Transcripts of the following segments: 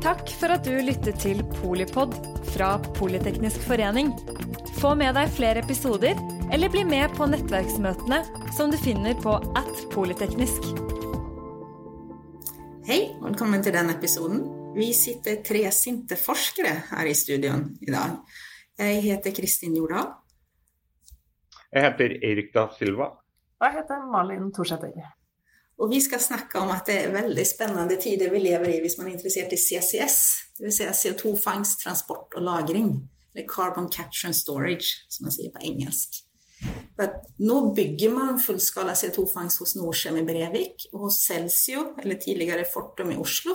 Takk for at du lyttet til Polipod fra Politeknisk forening. Få med deg flere episoder, eller bli med på nettverksmøtene som du finner på at polyteknisk. Hei, velkommen til denne episoden. Vi sitter tre sinte forskere her i studioen i dag. Jeg heter Kristin Jordal. Jeg heter Eirik da Silva. Og jeg heter Malin Thorsæter. Og vi skal snakke om at det er veldig spennende tider vi lever i hvis man er interessert i CCS, dvs. Si CO2-fangst, transport og lagring. Eller Carbon Capture and Storage, som man sier på engelsk. Nå bygger man fullskala CO2-fangst hos Norcem i Brevik og hos Celsio, eller tidligere Fortum i Oslo.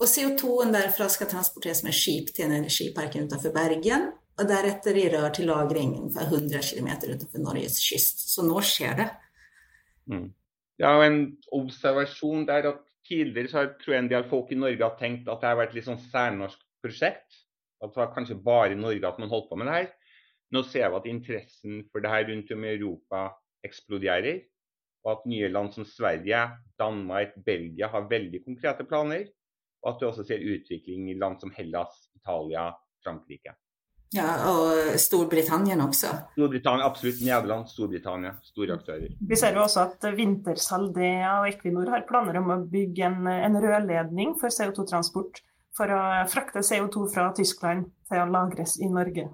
Og CO2-en derfra skal transporteres med skip til energiparken utenfor Bergen, og deretter i rør til lagring for 100 km utenfor Norges kyst. Så nå skjer det. Mm. Ja, og en observasjon der at tidligere så tror jeg en del folk i Norge har tenkt at det har vært et litt sånn særnorsk prosjekt. At det var kanskje bare i Norge at man holdt på med det her. Nå ser vi at interessen for det her rundt om i Europa eksploderer. Og at nye land som Sverige, Danmark, Belgia har veldig konkrete planer. Og at du også ser utvikling i land som Hellas, Italia, Frankrike. Ja, og Storbritannia også. Storbritannia, absolutt. Nederland, Storbritannia. Store aktører. Vi ser jo også at Wintershaldea og Equinor har planer om å bygge en, en rørledning for CO2-transport for å frakte CO2 fra Tyskland til å lagres i Norge.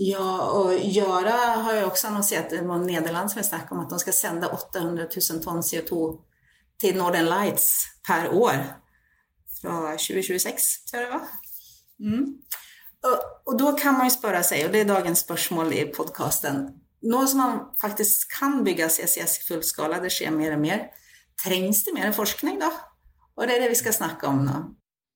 Ja, og Yara har jo også annonsert det var Nederland som snakker om at de skal sende 800 000 tonn CO2 til Northern Lights per år fra 2026, tror jeg det var. Mm. Og, da kan man jo spørre seg, og det er dagens spørsmål i podkasten Nå som man faktisk kan bygge CCS i full skala, det skjer mer og mer, trengs det mer forskning da? Og det er det vi skal snakke om nå.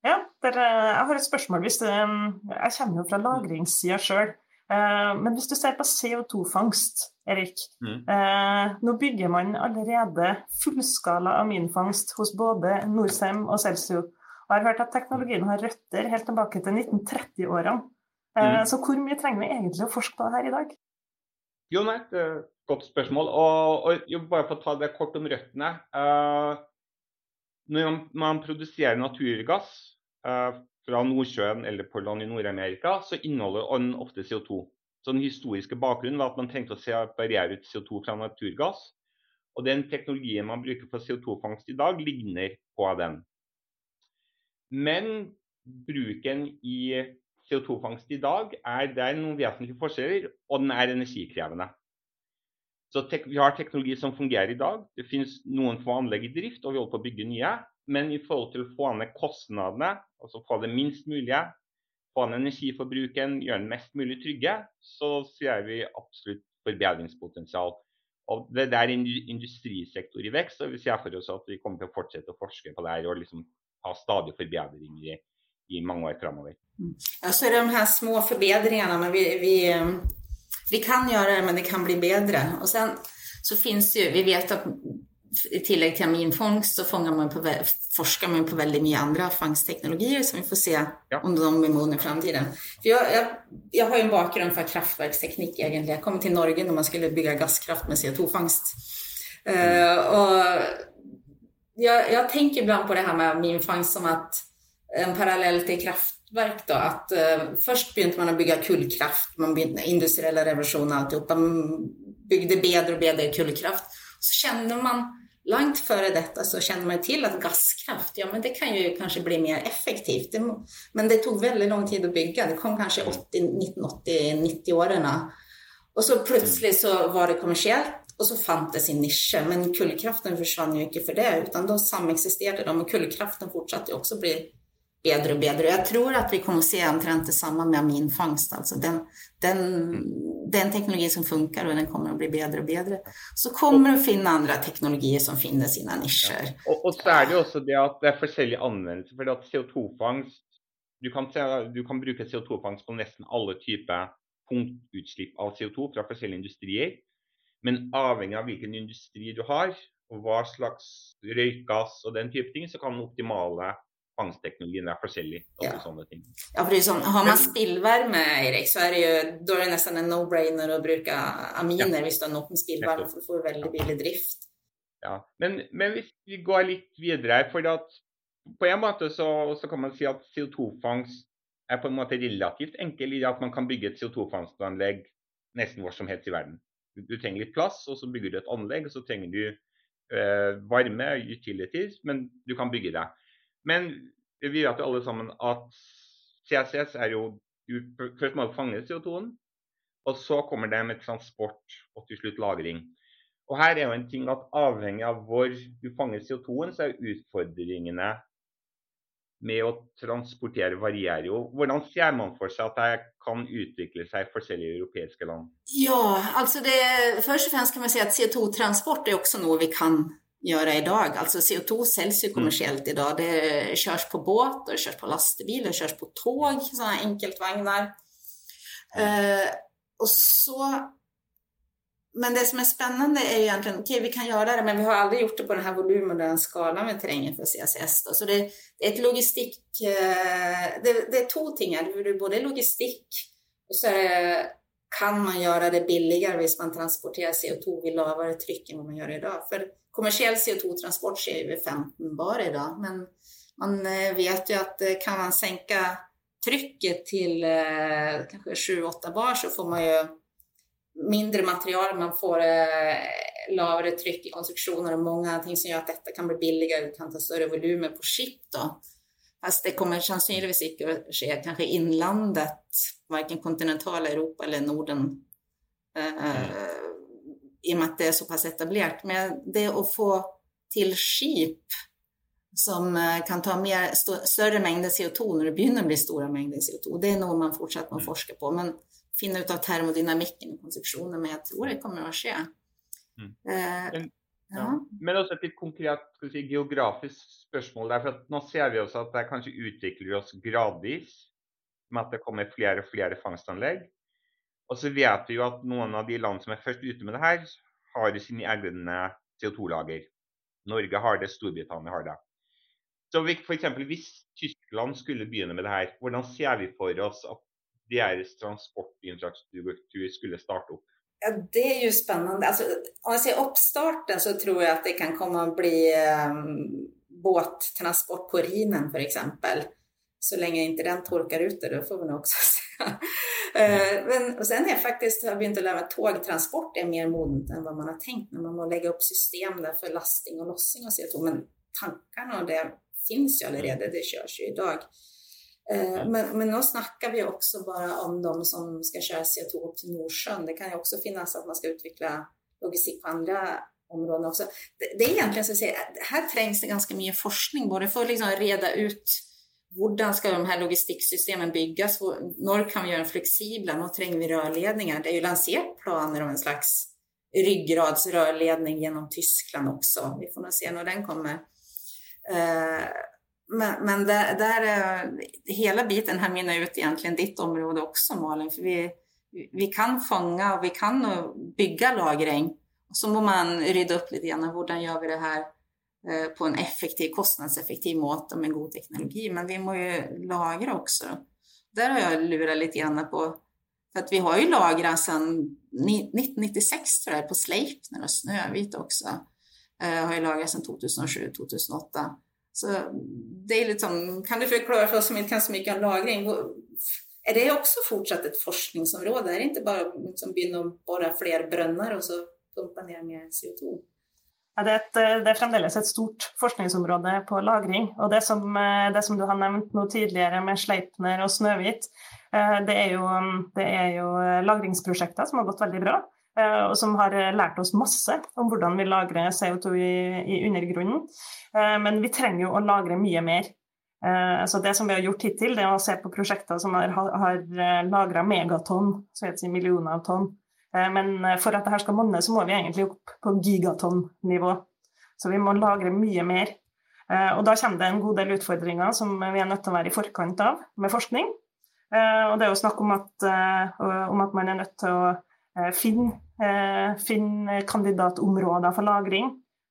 Ja, der, jeg har et spørsmål. Hvis du, jeg kommer jo fra lagringssida sjøl. Eh, men hvis du ser på CO2-fangst, Erik. Mm. Eh, nå bygger man allerede fullskala aminfangst hos både Norcem og Celsio. Og jeg har hørt at teknologien har røtter helt tilbake til 1930-årene. Eh, mm. Så hvor mye trenger vi egentlig å forske på her i dag? Jo, nei, det er et godt spørsmål. Og, og jo, bare for å ta det kort om røttene. Uh, når man produserer naturgass uh, fra Nordsjøen eller på land i Nord-Amerika, så inneholder den ofte CO2. Så Den historiske bakgrunnen var at man trengte å separere ut CO2 fra naturgass. Og den teknologien man bruker for CO2-fangst i dag, ligner på den. Men bruken i CO2-fangst i dag er det er noen vesentlige forskjeller, og den er energikrevende. Så Vi har teknologi som fungerer i dag. Det finnes noen få anlegg i drift, og vi holder på å bygge nye. Men i forhold til å få ned kostnadene, altså få det minst mulige, få ned energiforbruken, gjøre den mest mulig trygge, så ser vi absolutt forbedringspotensial. Og Det er en industrisektor i vekst, og vi ser for oss at vi kommer til å fortsette å forske på det her og liksom ha stadig forbedringer i, i mange år framover. Mm. Ja, så er det de her små forbedringene. Men vi, vi, vi, kan gjøre det, men det kan bli bedre. Og sen så finnes det jo Vi vet at i tillegg til aminfangst, så man på, forsker man på veldig mye andre fangstteknologier så vi får se ja. om de blir modne i framtiden. Jeg, jeg, jeg, har jo en bakgrunn fra kraftverksteknikk, egentlig. Jeg kom til Norge når man skulle bygge gasskraft med CO2-fangst. Uh, eh, og jag, jag tänker ibland på det här med minfangst som att en parallell till kraftverk då, att eh, först begynte man att bygga kullkraft, man begynte industriella revolutioner, och alltihopa, man byggde bedre og bedre kullkraft. Så kände man, langt före detta så kände man till att gasskraft, ja men det kan ju kanske bli mer effektivt. Det, men det tog väldigt lång tid att bygga, det kom kanske 1980-90-årene. Og så plutselig så var det kommersielt, og så fantes sin nisje, Men kullkraften forsvant jo ikke for det, utan da sameksisterte de. Og kullkraften fortsatte også å bli bedre og bedre. Jeg tror at vi kommer å se omtrent det samme med aminfangst. Altså den, den, den teknologien som funker, og den kommer å bli bedre og bedre. Så kommer du å finne andre teknologier som finner sine nisjer. Ja. Og, og, så er det jo også det at det er forskjellige anvendelser. for at CO2-fangst du du kan bruke CO2-fangst på nesten alle typer punktutslipp av CO2 fra forskjellige industrier. Men avhengig av hvilken industri du har, og hva slags røykgass og den type ting, så kan den optimale fangstteknologien være forskjellig. Ja. ja, for det er sånn, Har man spillvarme, Erik, så er det jo, da er det nesten en no-brainer å bruke aminer ja. hvis du har nok med spillvarme, for å få veldig billig drift. Ja, men, men, hvis vi går litt videre for at på en måte så, så, kan man si at CO2-fangst er på en måte relativt enkel i at man kan bygge et CO2-fangstanlegg nesten hvor som helst i verden. Du, du, trenger litt plass, og så bygger du et anlegg, og så trenger du eh, varme, utilities, men du kan bygge det. Men vi vet jo alle sammen at CCS er jo Først må du fange CO2-en, og så kommer det med transport og til slutt lagring. Og her er jo en ting at Avhengig av hvor du fanger CO2-en, så er utfordringene med å transportere varierer jo. Hvordan ser man for seg at det kan utvikle seg i forskjellige europeiske land? Ja, altså det, Først og fremst kan man si at CO2-transport er også noe vi kan gjøre i dag. Altså CO2 selges jo kommersielt i dag. Det kjøres på båt, det kjøres på lastebil, det kjøres på tog, sånne enkeltvogner. Uh, og så men det som er spennende er jo egentlig ok, vi kan gjøre det, men vi har aldri gjort det på denne volumen og den skalaen vi trenger for CSS. Da. Så det, det, er et logistikk eh, det, det, er to ting. Det er både logistikk, og så kan man gjøre det billigere hvis man transporterer CO2 ved lavere trykk enn man gjør i dag. For kommersiell CO2-transport skjer ved 15 bar i dag, men man eh, vet jo at eh, kan man senke trykket til kanskje 7-8 bar, så får man jo mindre material, man får eh, lavere trykk i konstruksjoner og mange ting som gjør at dette kan bli billigere, du kan ta større volumer på skip. da. Fast det kommer sannsynligvis ikke å skje kanskje innlandet, verken kontinentale Europa eller Norden, eh, i og med at det er såpass etablert. Men det å få til skip som eh, kan ta mer, større mengder CO2 når det begynner å bli store mengder CO2, det er noe man fortsatt må forske på. men finne ut av termodynamikken i konstruksjoner, men jeg tror det kommer å skje. Mm. Eh, men, ja. men, også et litt konkret si, geografisk spørsmål. Der, for nå ser vi også at det kanskje utvikler oss gradvis med at det kommer flere og flere fangstanlegg. Og så vet vi jo at noen av de land som er først ute med det her, har sine egne CO2-lager. Norge har det, Storbritannia har det. Så for eksempel, Hvis Tyskland skulle begynne med det her, hvordan ser vi for oss at deres transportinfrastruktur skulle starte opp? Ja, Det er jo spennende. Altså, om jeg sier oppstarten, så tror jeg at det kan komme å bli um, båttransport på Rhinen f.eks. Så lenge ikke den tørker ut det, da får vi nå også se. uh, men og sen er faktisk, har begynt å lære at togtransport er mer modent enn hva man har tenkt. Når man må legge opp system der for lasting og lossing og CO2. Men tankene og det finnes jo allerede, det kjøres jo i dag. Eh, men, men, nå snakker vi også bare om de som skal kjøre CO2 opp til Nordsjøen. Det kan jo også finnes at man skal utvikle logistikk på andre områder også. Det, det er egentlig si, Her trengs det ganske mye forskning både for å liksom rede ut hvordan skal de her logistikksystemene bygges, når kan vi gjøre dem fleksible, nå trenger vi rørledninger. Det er jo lansert planer om en slags ryggradsrørledning gjennom Tyskland også. Vi får nå se når den kommer. Uh, men, men det, där, hela biten här minner ut egentligen ditt område också Malin. För vi, vi kan fånga och vi kan bygga lagring. Så må man rydda upp lite grann. Hur gjør vi det her eh, på en effektiv, kostnadseffektiv måte med god teknologi. Men vi må ju lagra också. Där har jag lurat lite grann på för att vi har ju lagrat sedan 1996 tror jag på Sleipner og Snøhvit også. Eh, har ju lagrat sedan 2007-2008. Så det är lite kan du förklara för oss som inte kan så mycket lagring, är det også fortsatt et forskningsområde? Er det ikke bare liksom begynne å bore flere brønner og så pumpe ned mer CO2? Ja, det, er et, det, er fremdeles et stort forskningsområde på lagring. Og det som, det som du har nevnt nå tidligere med Sleipner og Snøhvit, eh, det er, jo, det er jo lagringsprosjekter som har gått veldig bra. Eh, og som har lært oss masse om hvordan vi lagrer CO2 i, i undergrunnen. Eh, men vi trenger jo å lagre mye mer. Eh, så det som vi har gjort hittil, det er å se på prosjekter som har, har lagra megatonn, så si millioner av tonn. Men for at dette skal monne, så må vi egentlig opp på gigatonnivå. Så vi må lagre mye mer. Og da kommer det en god del utfordringer som vi er nødt til å være i forkant av med forskning. Og det er jo snakk om at, om at man er nødt til å finne Eh, Finn kandidatområder for lagring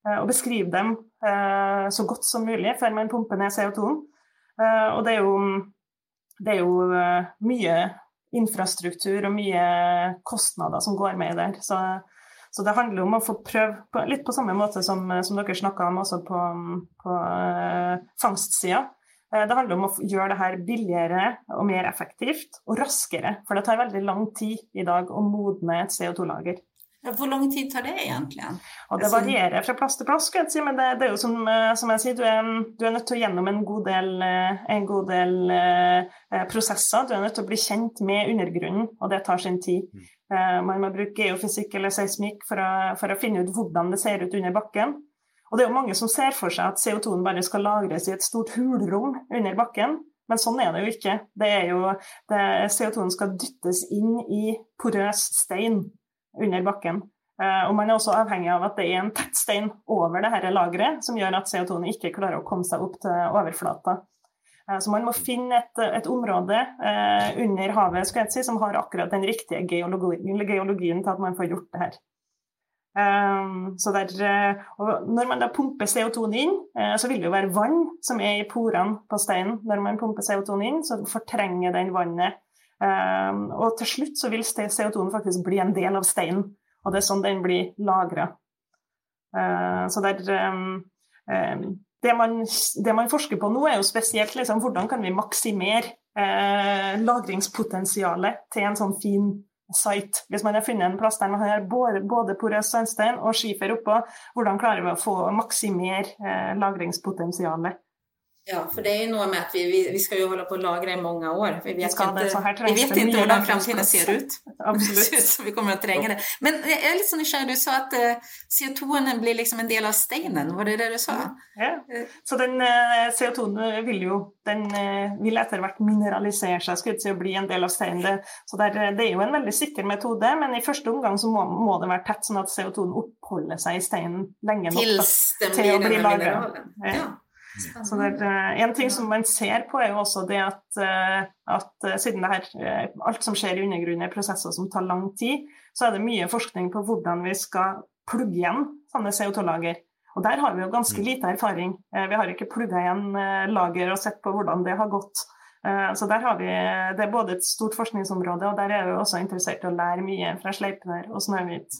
eh, og beskrive dem eh, så godt som mulig før man pumper ned CO2-en. Og det er jo, det er jo mye infrastruktur og mye kostnader som går med der. Så, Så det handler om å få prøve litt på samme måte som, som dere snakka om også på, på fangstsida. Uh, det handler om å gjøre det her billigere og mer effektivt og raskere. For det tar veldig lang tid i dag å modne et CO2-lager. Hvor lang tid tar det egentlig? Og det varierer fra plass til plass, jeg si, men det, det er jo som, eh, som jeg sier, du er, du er, nødt til å gjennom en god del, en god del eh, prosesser. Du er nødt til å bli kjent med undergrunnen, og det tar sin tid. Mm. Eh, man må bruke geofysikk eller seismikk for å, for å, finne ut hvordan det ser ut under bakken. Og det er jo mange som ser for seg at CO2-en bare skal lagres i et stort hulrom under bakken. Men sånn er det jo ikke. Det er jo, CO2-en skal dyttes inn i porøs stein under bakken. Uh, og man er også avhengig av at det er en tett stein over det dette lageret, som gjør at CO2-en ikke klarer å komme seg opp til overflata. Uh, så man må finne et, et område uh, under havet si, som har akkurat den riktige geologi, geologien til at man får gjort det her. Så der, når man da pumper CO2-en inn, så vil det jo være vann som er i porene på steinen. Når man pumper CO2-en inn, så fortrenger den vannet Um, og til slutt så vil CO2-en faktisk bli en del av steinen, og det er sånn den blir lagra. Uh, så der, det, man, det, man, forsker på nå, er jo spesielt liksom, hvordan kan vi maksimere uh, lagringspotensialet til en sånn fin site. Hvis man har funnet en plass der man har både, porøs sandstein og skifer oppå, hvordan klarer vi å få maksimere uh, lagringspotensialet? Ja, for det er jo noe med at vi, vi, vi skal jo holde på å lagre i mange år. Vi vet, ikke, vi vet ikke hvordan framtiden ser ut. Absolutt. så vi kommer til å trenge det. Men jeg er litt sånn nysgjerrig. Du sa at eh, CO2-en blir liksom en del av steinen. Var det det du sa? Ja. Så den uh, CO2-en vil jo den vil etter hvert mineralisere seg skulle til å bli en del av steinen. Så det er, det er, jo en veldig sikker metode, men i første omgang så må, må det være tett, sånn at CO2-en oppholder seg i steinen lenge nok Til, til å bli lagra. Ja. Så det er, en ting som man ser på, er jo også det at, eh, at eh, siden det her, eh, alt som skjer i undergrunnen er prosesser som tar lang tid, så er det mye forskning på hvordan vi skal plugge igjen sånne CO2-lager. Og der har vi jo ganske mm. lite erfaring. Vi har ikke plugga igjen lager og sett på hvordan det har gått. Eh, så der har vi, Det er både et stort forskningsområde, og der er vi også interessert i å lære mye fra Sleipner og Snøhvit.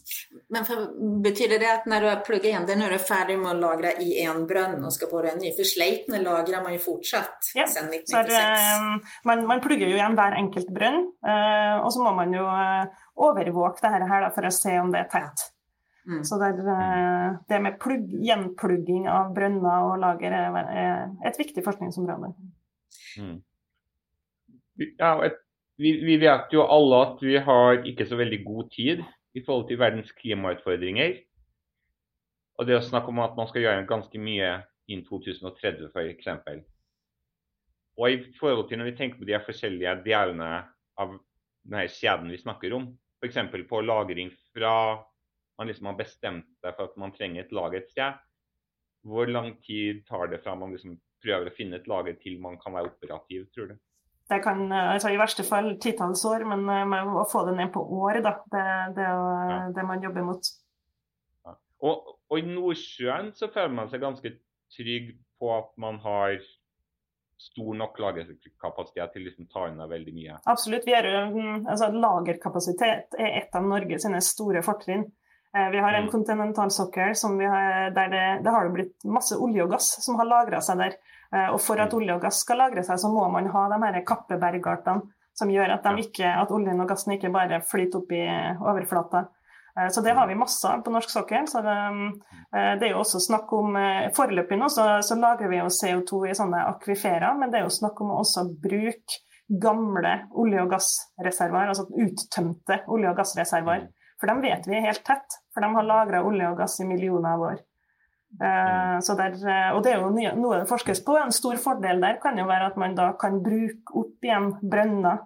Men for, Betyr det at når du har plugget igjen det, når du er ferdig med å lagre i en brønn og skal bore en ny? For Sleipner lagrer man jo fortsatt ja, siden 1996. Er, man, man, plugger jo igjen hver enkelt brønn, eh, og så må man jo eh, overvåke det her for å se om det er tett. Mm. Så der, det med plugg, gjenplugging av brønner og lager er et viktig forskningsområde. Mm ja, et, vi, vi, vet jo alle at vi har ikke så veldig god tid i forhold til verdens klimautfordringer. Og det å snakke om at man skal gjøre ganske mye innen 2030 f.eks. Og i forhold til når vi tenker på de forskjellige delene av denne kjeden vi snakker om, f.eks. på lagring fra man liksom har bestemt seg for at man trenger et lager et sted, hvor lang tid tar det fra man liksom prøver å finne et lager til man kan være operativ, tror du? Det kan altså i verste fall titalls år, men uh, å få det ned på år, da, det, det er ja. det man jobber mot. Ja. Og, og, i Nordsjøen så føler man seg ganske trygg på at man har stor nok lagerkapasitet til å liksom ta unna veldig mye? Absolutt. Er, altså, lagerkapasitet er et av Norges store fortrinn. Eh, vi har en mm. kontinentalsokkel der det, det har blitt masse olje og gass som har lagra seg der. Eh, og for at mm. olje og gass skal lagre seg, så må man ha de her kappebergartene som gjør at, ikke, at, oljen og gassen ikke bare flyter opp i overflata. Eh, så det har vi masse av på norsk sokkel. så det, eh, det, er jo også snakk om Foreløpig nå så, så lagrer vi jo CO2 i sånne akviferer, men det er jo snakk om å også bruke gamle olje- og gassreservoar, altså uttømte olje- og gassreservoar. Mm. For dem vet vi er helt tett, for de har lagra olje og gass i millioner av år. Uh, der, eh, og det er jo noe det forskes på. En stor fordel der kan jo være at man da kan bruke opp igjen brønner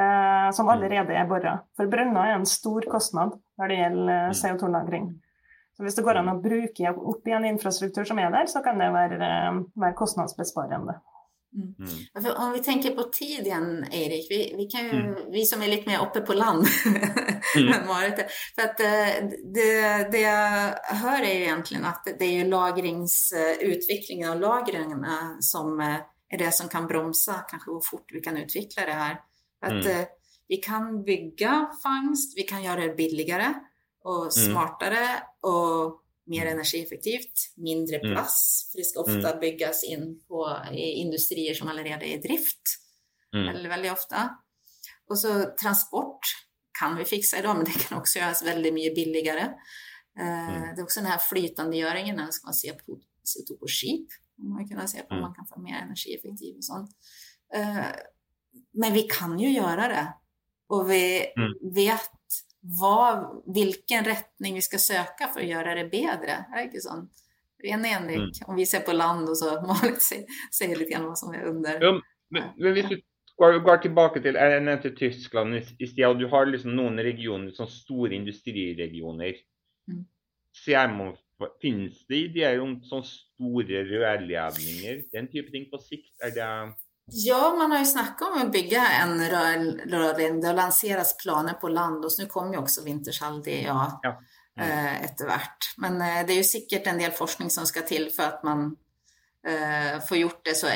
uh, som allerede er bora. For brønner er en stor kostnad når det gjelder mm. CO2-lagring. Så Hvis det går an å bruke opp igjen infrastruktur som er der, så kan det være, være kostnadsbesparende. Mm. mm. Om vi tenker på tid igjen, Eirik. Vi, vi, mm. vi, som er litt mer oppe på land mm. For at eh, det, det, jeg hører, er jo egentlig at det er lagringsutviklingen av lagrene som eh, er det som kan bromsa kanskje hvor fort vi kan utvikle det her. At mm. Eh, vi kan bygge fangst, vi kan gjøre det billigere. och smartare och mer energieffektivt, mindre plass, for det ska ofta byggas in på industrier som allerede er i drift, Mm. Veldig, veldig ofte. Og så transport kan vi fixa dag, men det kan også gjøres veldig mye billigere. Mm. Det er også denne flytendegjøringen. flytandegöringen, när man se på CO2 på skip, man kan se på om man kan få mer energieffektiv og sånt. Eh, Men vi kan jo gjøre det. Og vi vet vad, vilken rättning vi skal søke for å gjøre det bedre. Er det ikke sånn? Ren Henrik, om vi ser på land og så Marit sier, se litt hva som er under. Ja, men, men hvis du går, går tilbake til Jeg nevnte Tyskland i, sted, og du har liksom noen regioner, sånn store industriregioner. Mm. Man, Finnes det ideer om sånne store rørledninger, den type ting på sikt? Er det Ja, man har ju snackat om att bygga en rör- rörledning. Det har lanserats planer på land och så nu kommer ju också Wintershall DA Ja. eh, etter hvert. Men eh, det er jo sikkert en del forskning som skal til for at man eh, får gjort det så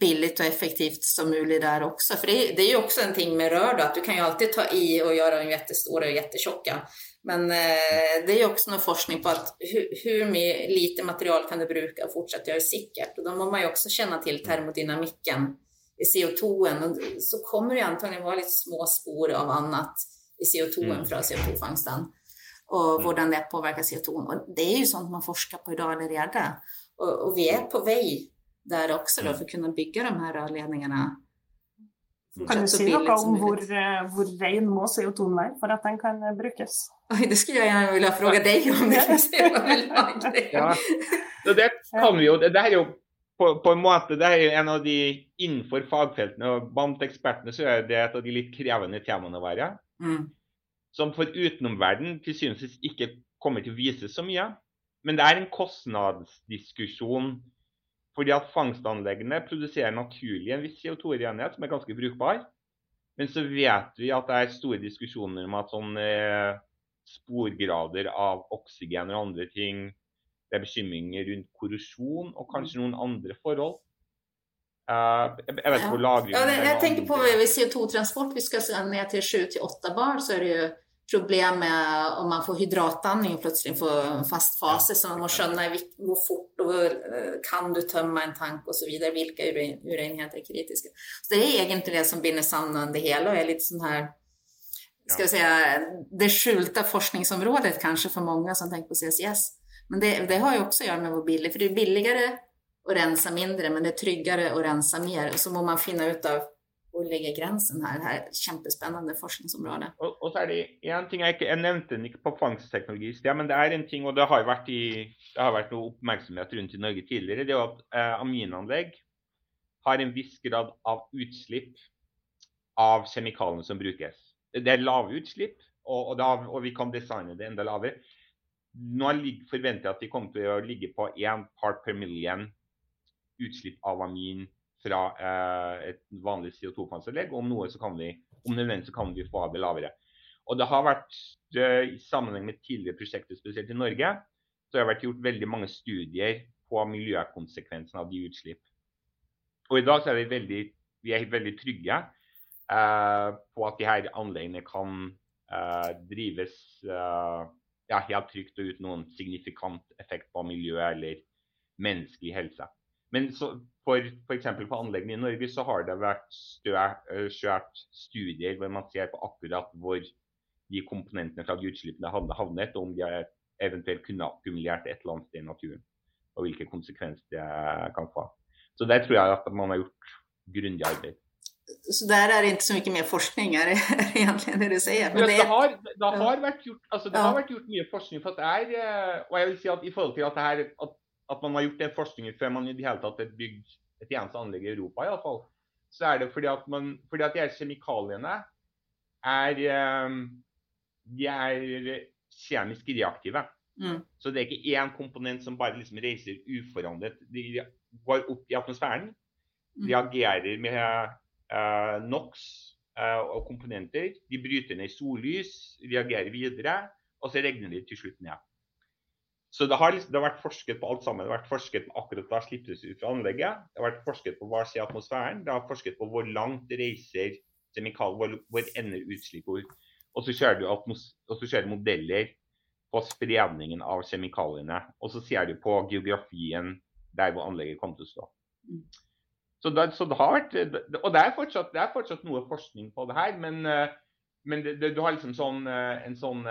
billig og effektivt som mulig der også. For det det er jo også en ting med rør, da, at du kan jo alltid ta i og gjøre dem jättestora og jättetjocka. Men eh, det är ju också någon forskning på att hur, hur lite material kan du bruka och fortsätta göra det sikkert. Och då må man ju också känna till termodynamiken i CO2. Och så kommer det ju antagligen vara lite små spår av annat i CO2 Mm. fra CO2-fangsten. Og hvordan det påverkar CO2. Og det er jo sånt man forsker på i eller redan. Och, og vi er på vei der også då, for å kunne bygge de her rørledningene. Kan du si noe om hvor, mulig. eh, hvor ren må CO2-en være for at den kan eh, brukes? Oi, det skulle jeg gjerne vilja fråga deg om. Det. Ja. Det kan vi jo. Det er jo på, på en måte det er jo en av de innenfor fagfeltene og blant ekspertene så er det et av de litt krevende temaene å være. Mm. Som for utenomverden til syvende og sist ikke kommer til å vise så mye. Men det er en kostnadsdiskusjon. Fordi at fangstanleggene produserer naturlig en viss CO2-renhet som er ganske brukbar. Men så vet vi at det er store diskusjoner om at sånn eh, sporgrader av oksygen og andre ting Det er bekymringer rundt korrosjon og kanskje noen andre forhold. Eh, jeg, jeg vet ikke hvor lagringen Ja, jeg tenker på andre- ved CO2-transport, vi skal ned til 7-8 bar, så er det jo problem med om man får hydratdanning og plutselig får fast fase, så man må skjønne hvor fort hvor eh, kan du tømme en tank og så videre, hvilke uren- urenheter er kritiske. Så det er egentlig det som binder sammen det hele, og er litt sånn her skal vi säga, det skjulte forskningsområdet kanskje for mange som tenker på CCS. Men det, det har jo også å gjøre med hvor billig, for det er billigere å rense mindre, men det er tryggere å rense mer. Og så må man finne ut av hvor ligger grensen her. Det er et kjempespennende forskningsområde. Og, og så er det en ting jeg ikke jeg nevnte den ikke på fangstteknologi sted, men det er en ting, og det har vært, i, det har vært noe oppmerksomhet rundt i Norge tidligere, det er at eh, aminanlegg har en viss grad av utslipp av kjemikaliene som brukes. Det er lave utslipp, og, og, da, og vi kan designe det enda lavere. Nå forventer jeg at de kommer til å ligge på én part per million utslipp av amin fra eh, et vanlig CO2-fangstanlegg. Om noe så kan vi, om nødvendig så kan vi få det lavere. Og det har vært, eh, i sammenheng med tidligere prosjekter, spesielt i Norge, så har det vært gjort veldig mange studier på miljøkonsekvensene av de utslipp. Og i dag så er vi veldig, vi er veldig trygge eh, på at de her anleggene kan eh, drives eh, ja, helt trygt og uten noen signifikant effekt på miljø eller menneskelig helse. Men så, for f.eks. på anleggene i Norge så har det vært eh, studier hvor man ser på akkurat hvor de komponentene fra de utslippene hadde havnet, og om de eventuelt kunne akkumulert et eller annet sted i naturen. Og hvilke konsekvenser det kan få. Så der tror jeg at man har gjort grundig arbeid. Så der er det ikke så mye mer forskning, er det egentlig det du sier? Men det det, har, det, har vært gjort, altså det Ja. har vært gjort mye forskning for at det er eh, Og jeg vil si at i forhold til at, det her, at, at man har gjort den forskningen før man i det hele tatt har bygd et eneste anlegg i Europa, i alle fall, så er det fordi at, man, fordi at de her kjemikaliene er eh, De er kjemisk reaktive. mm, Så det er ikke én komponent som bare liksom reiser uforandret. De går opp i atmosfæren, Mm. reagerer med uh, NOx uh, og komponenter. De bryter ned sollys, reagerer videre, og så regner de til slutt ned. Så det har, liksom, det har vært forsket på alt sammen. Det har vært forsket på akkurat hva slippes ut fra anlegget. Det har vært forsket på hva skjer i atmosfæren. Det har forsket på hvor langt reiser kjemikalier, hvor, hvor ender utslippet. Og så kjører du atmos og så kjører du modeller på spredningen av kjemikaliene. Og så ser du på geografien der hvor anlegget kommer til å stå. Mm. Så det, så det, har vært, Og det er, fortsatt, det er fortsatt noe forskning på det her, men, eh, men det, du har liksom sånn, eh, en sånn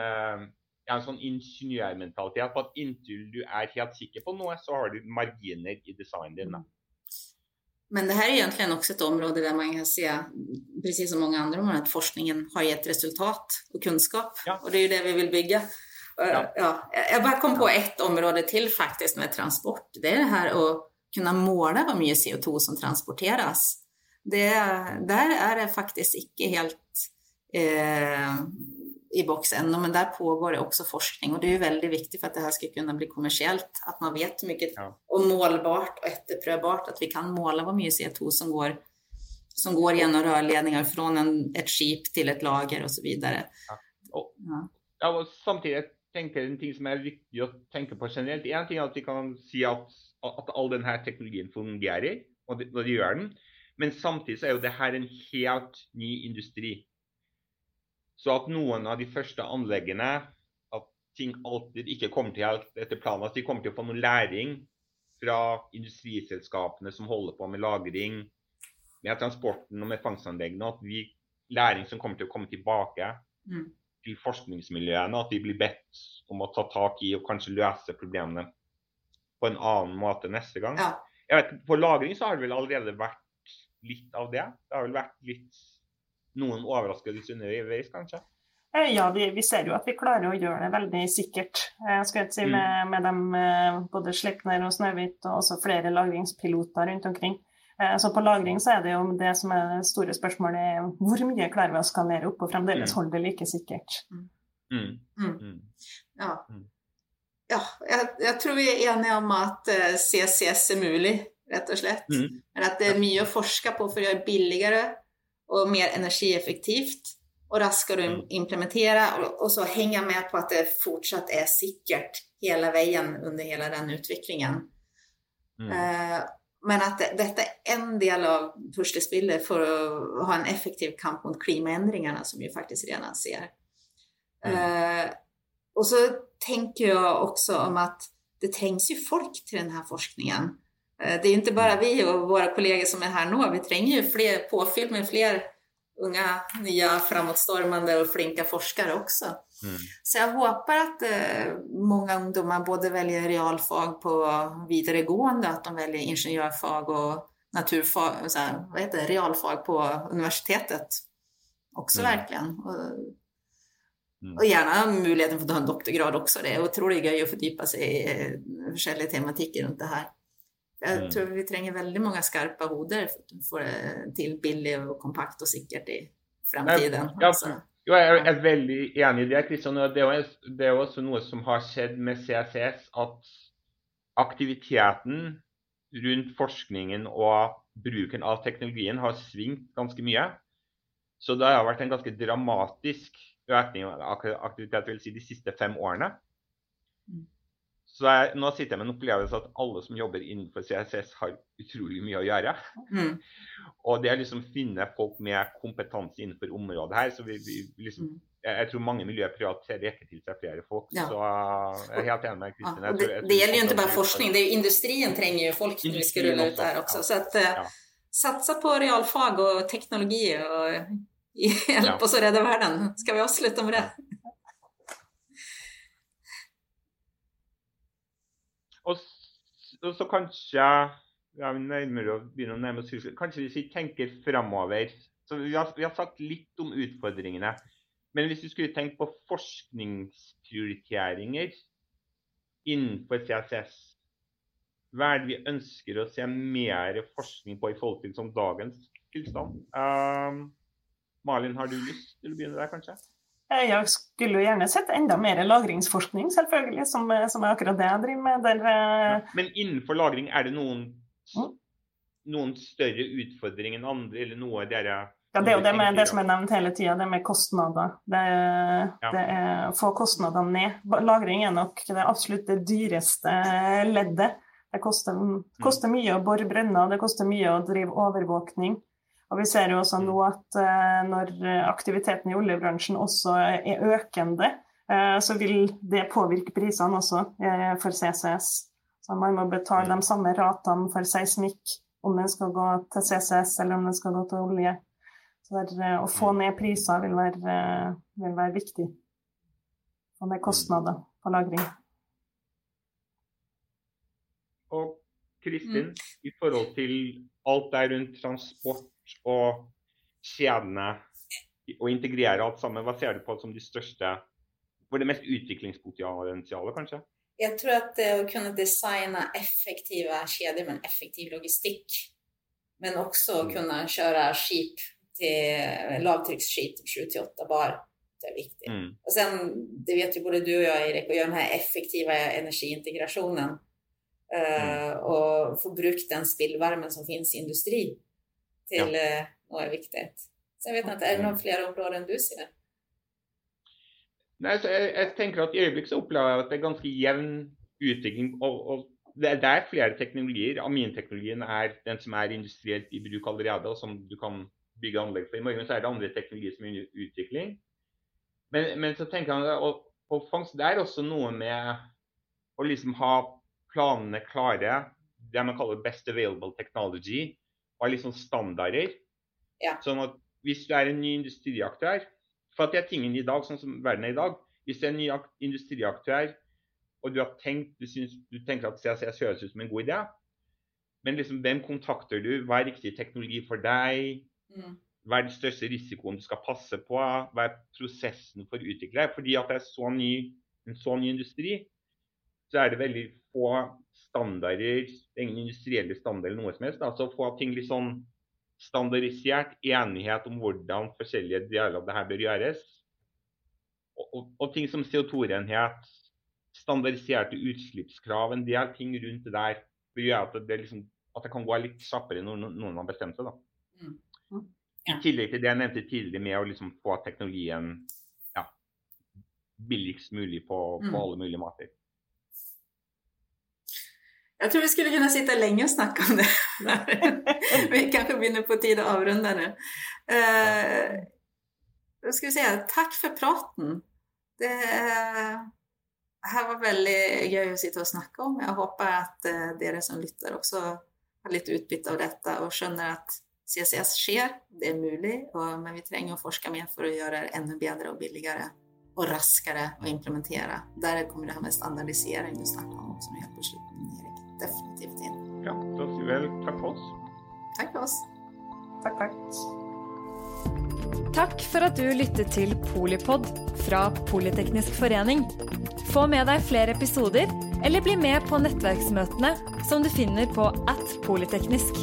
ja, en sånn ingeniørmentalitet på at inntil du er helt sikker på noe, så har du marginer i designen din. Men det här är egentligen också ett område där man kan se, precis som många andra områden, att forskningen har gett resultat og kunnskap. Ja. Og det er jo det vi vil bygge. Ja. Ja. Jeg bare kom på ett område til faktiskt med transport. Det er det här att kunna måla vad mycket CO2 som transporteras. Det, der er det faktisk ikke helt eh, i boks ännu, men där pågår det också forskning och det är ju väldigt viktigt för att det här ska kunna bli kommersiellt, att man vet hur mycket ja. och målbart och efterprövbart att vi kan måla vad mycket CO2 som går, som går genom rörledningar från en, ett skip till ett lager och så vidare. Ja. Och, ja. ja och samtidigt tänker en ting som är viktig att tänka på generellt. En ting är att vi kan säga att, att all den här teknologin fungerar och det, och det gör den. Men samtidigt så är det här en helt ny industri. Så at noen av de første anleggene, at ting alltid ikke kommer til helt etter planen, at de kommer til å få noe læring fra industriselskapene som holder på med lagring, med transporten og med fangstanleggene, at vi læring som kommer til å komme tilbake mm. til forskningsmiljøene, at de blir bedt om å ta tak i og kanskje løse problemene på en annen måte neste gang. Ja. Jeg vet, På lagring så har det vel allerede vært litt av det. Det har vel vært litt noen overraskelser underveis, kanskje? Eh, ja, vi, vi, ser jo at vi klarer å gjøre det veldig sikkert. Jeg eh, skal si mm. med, med dem, eh, både Sleipner og Snøhvit og også flere lagringspiloter rundt omkring. Så på lagring så er det jo det som er det store spørsmålet, hvor mye klarer vi å skalere opp og fremdeles mm. holde det like sikkert. Mm. mm. mm. mm. Ja. ja jeg, jeg, tror vi er enige om at CCS er mulig, rett og slett. Men at det er mye å forske på for å gjøre billigere och mer energieffektivt och raskare att implementere implementera och, och, så hänga med på att det fortsatt är säkert hela vägen under hela den utvecklingen. Mm. Uh, men att det, detta är en del av puslespillet för att ha en effektiv kamp mot klimaändringarna som vi faktiskt redan ser. Mm. Uh, och så tänker jag också om att det trängs ju folk till den här forskningen. Eh, det är inte bara vi och våra kollegor som är här nu, vi tränger ju fler, påfyll med fler unga, nya, framåtstormande och flinka forskare också. Mm. Så jag hoppas att eh, många ungdomar både väljer realfag på vidaregående, att de väljer ingenjörfag och naturfag, så här, vad heter det, realfag på universitetet också mm. verkligen. Och, mm. och, gärna möjligheten för att ta en doktorgrad också. Det är otroligt gøy att fördjupa sig i olika tematiker runt det här. Jeg mm. tror vi trenger veldig mange skarpe hoder for det til billig og kompakt og sikkert i fremtiden. Ja, altså. jo, jeg er veldig enig i det. Kristian. Det er, det også noe som har skjedd med CSS, at aktiviteten rundt forskningen og bruken av teknologien har svingt ganske mye. Så det har vært en ganske dramatisk økning av aktivitet vil si, de siste fem årene. Så jeg, nå sitter jeg med en opplevelse at alle som jobber innenfor CSS, har utrolig mye å gjøre. Mm. Og det er liksom finne folk med kompetanse innenfor området her. så vi, vi liksom, mm. jeg, tror mange miljøer prøver å rekke til seg flere folk. Ja. Så jeg er helt enig med Kristin. Ja, det, det, gjelder jo ikke bare forskning, det er jo industrien trenger jo folk når vi skal rulle ut der også. Så at, ja. satsa på realfag og teknologi og hjelp oss å redde verden. Skal vi avslutte med det? Og, og så kanskje ja, nærmere å begynne å nærme oss Kanskje hvis vi tenker framover så vi har, vi har, sagt litt om utfordringene. Men hvis vi skulle tenkt på forskningsprioriteringer innenfor CSS, hva er det vi ønsker å se mer forskning på i forhold til som dagens tilstand? Um, Malin, har du lyst til å begynne der, kanskje? Eh, jeg skulle jo gjerne sett enda mer lagringsforskning, selvfølgelig, som, eh, som er akkurat det jeg driver med. Der, ja, eh, men innenfor lagring, er det noen, mm? noen større utfordringer enn andre, eller noe dere ja, Det er jo det, med, det som er nevnt hele tida, det med kostnader. Det, ja. det er Få kostnadene ned. Lagring er nok det absolutt det dyreste leddet. Det koster, mm. koster mye å bore brønner, det koster mye å drive overvåkning. Og vi ser jo også nå at uh, når aktiviteten i oljebransjen også er økende, eh, så vil det påvirke prisene også eh, for CCS. Så man må betale de samme ratene for seismikk om den skal gå til CCS eller om den skal gå til olje. Så der, å få ned priser vil være, vil være viktig. Og med kostnader på lagring. Og Kristin, mm. i forhold til alt der rundt transport og kjedene, og integrere alt sammen, hva ser du på som de største Hvor det mest utviklingspotensialet, kanskje? Jeg tror at det å kunne designe effektive kjeder med en effektiv logistikk, men også mm. kunne kjøre skip til lavtrykksskip 7-8 bar, det er viktig. Mm. Og sen, det vet jo både du og jeg, Erik, å gjøre den effektive energiintegrasjonen Uh, og få brukt den spillvarmen som finnes i industri, til ja. uh, noe er viktig. Så jeg vet Er det noen flere områder enn du sier? Nei, jeg, jeg, tenker at I øyeblikket så opplever jeg at det er ganske jevn utvikling. og, og det, er flere teknologier. Aminteknologien er den som er industrielt i bruk allerede, og som du kan bygge anlegg for. I morgen så er det andre teknologier som er under utvikling. Men, men så tenker jeg at på fangst det er også noe med å liksom ha planene klare, det man kaller best available technology, og liksom standarder. Ja. Sånn at hvis du er en ny industriaktør For at det er tingen i dag, sånn som verden er i dag. Hvis du er en ny industriaktør og du har tenkt, du, synes, du tenker at CCS høres ut som en god idé, men liksom, hvem kontakter du? Hva er riktig teknologi for deg? Mm. Hva er den største risikoen du skal passe på? Hva er prosessen for å utvikle? Fordi at det er så ny, en så ny industri, så er det veldig få standarder, ingen industrielle standarder eller noe som helst. Altså få ting litt sånn standardisert, enighet om hvordan forskjellige deler av det her bør gjøres. Og, og, og ting som CO2-renhet, standardiserte utslippskrav, en del ting rundt det der vil gjøre at det, liksom, at det kan gå litt kjappere når noen har bestemt seg. da. Mm. I tillegg til det jeg nevnte tidligere med å liksom få teknologien ja, billigst mulig på, på mm. alle mulige måter. Jeg tror vi skulle kunne sitte lenge og snakke om det. vi kanskje begynner på tid å avrunde nå. Uh, skal vi si takk for praten. Det uh, her var veldig gøy å sitte og snakke om. Jeg håper at uh, dere som lytter også har litt utbytte av dette og skjønner at CCS skjer, det mulig, og, men vi trenger å forske mer for å gjøre det enda bedre og billigere og raskere å implementere. Der kommer det her med standardisering du snakker om, er helt på slutten definitivt inn. Ja, da sier vi vel takk for oss. Takk for oss. Takk, takk. Takk for at du lyttet til Polipod fra Politeknisk forening. Få med deg flere episoder, eller bli med på nettverksmøtene som du finner på at polyteknisk.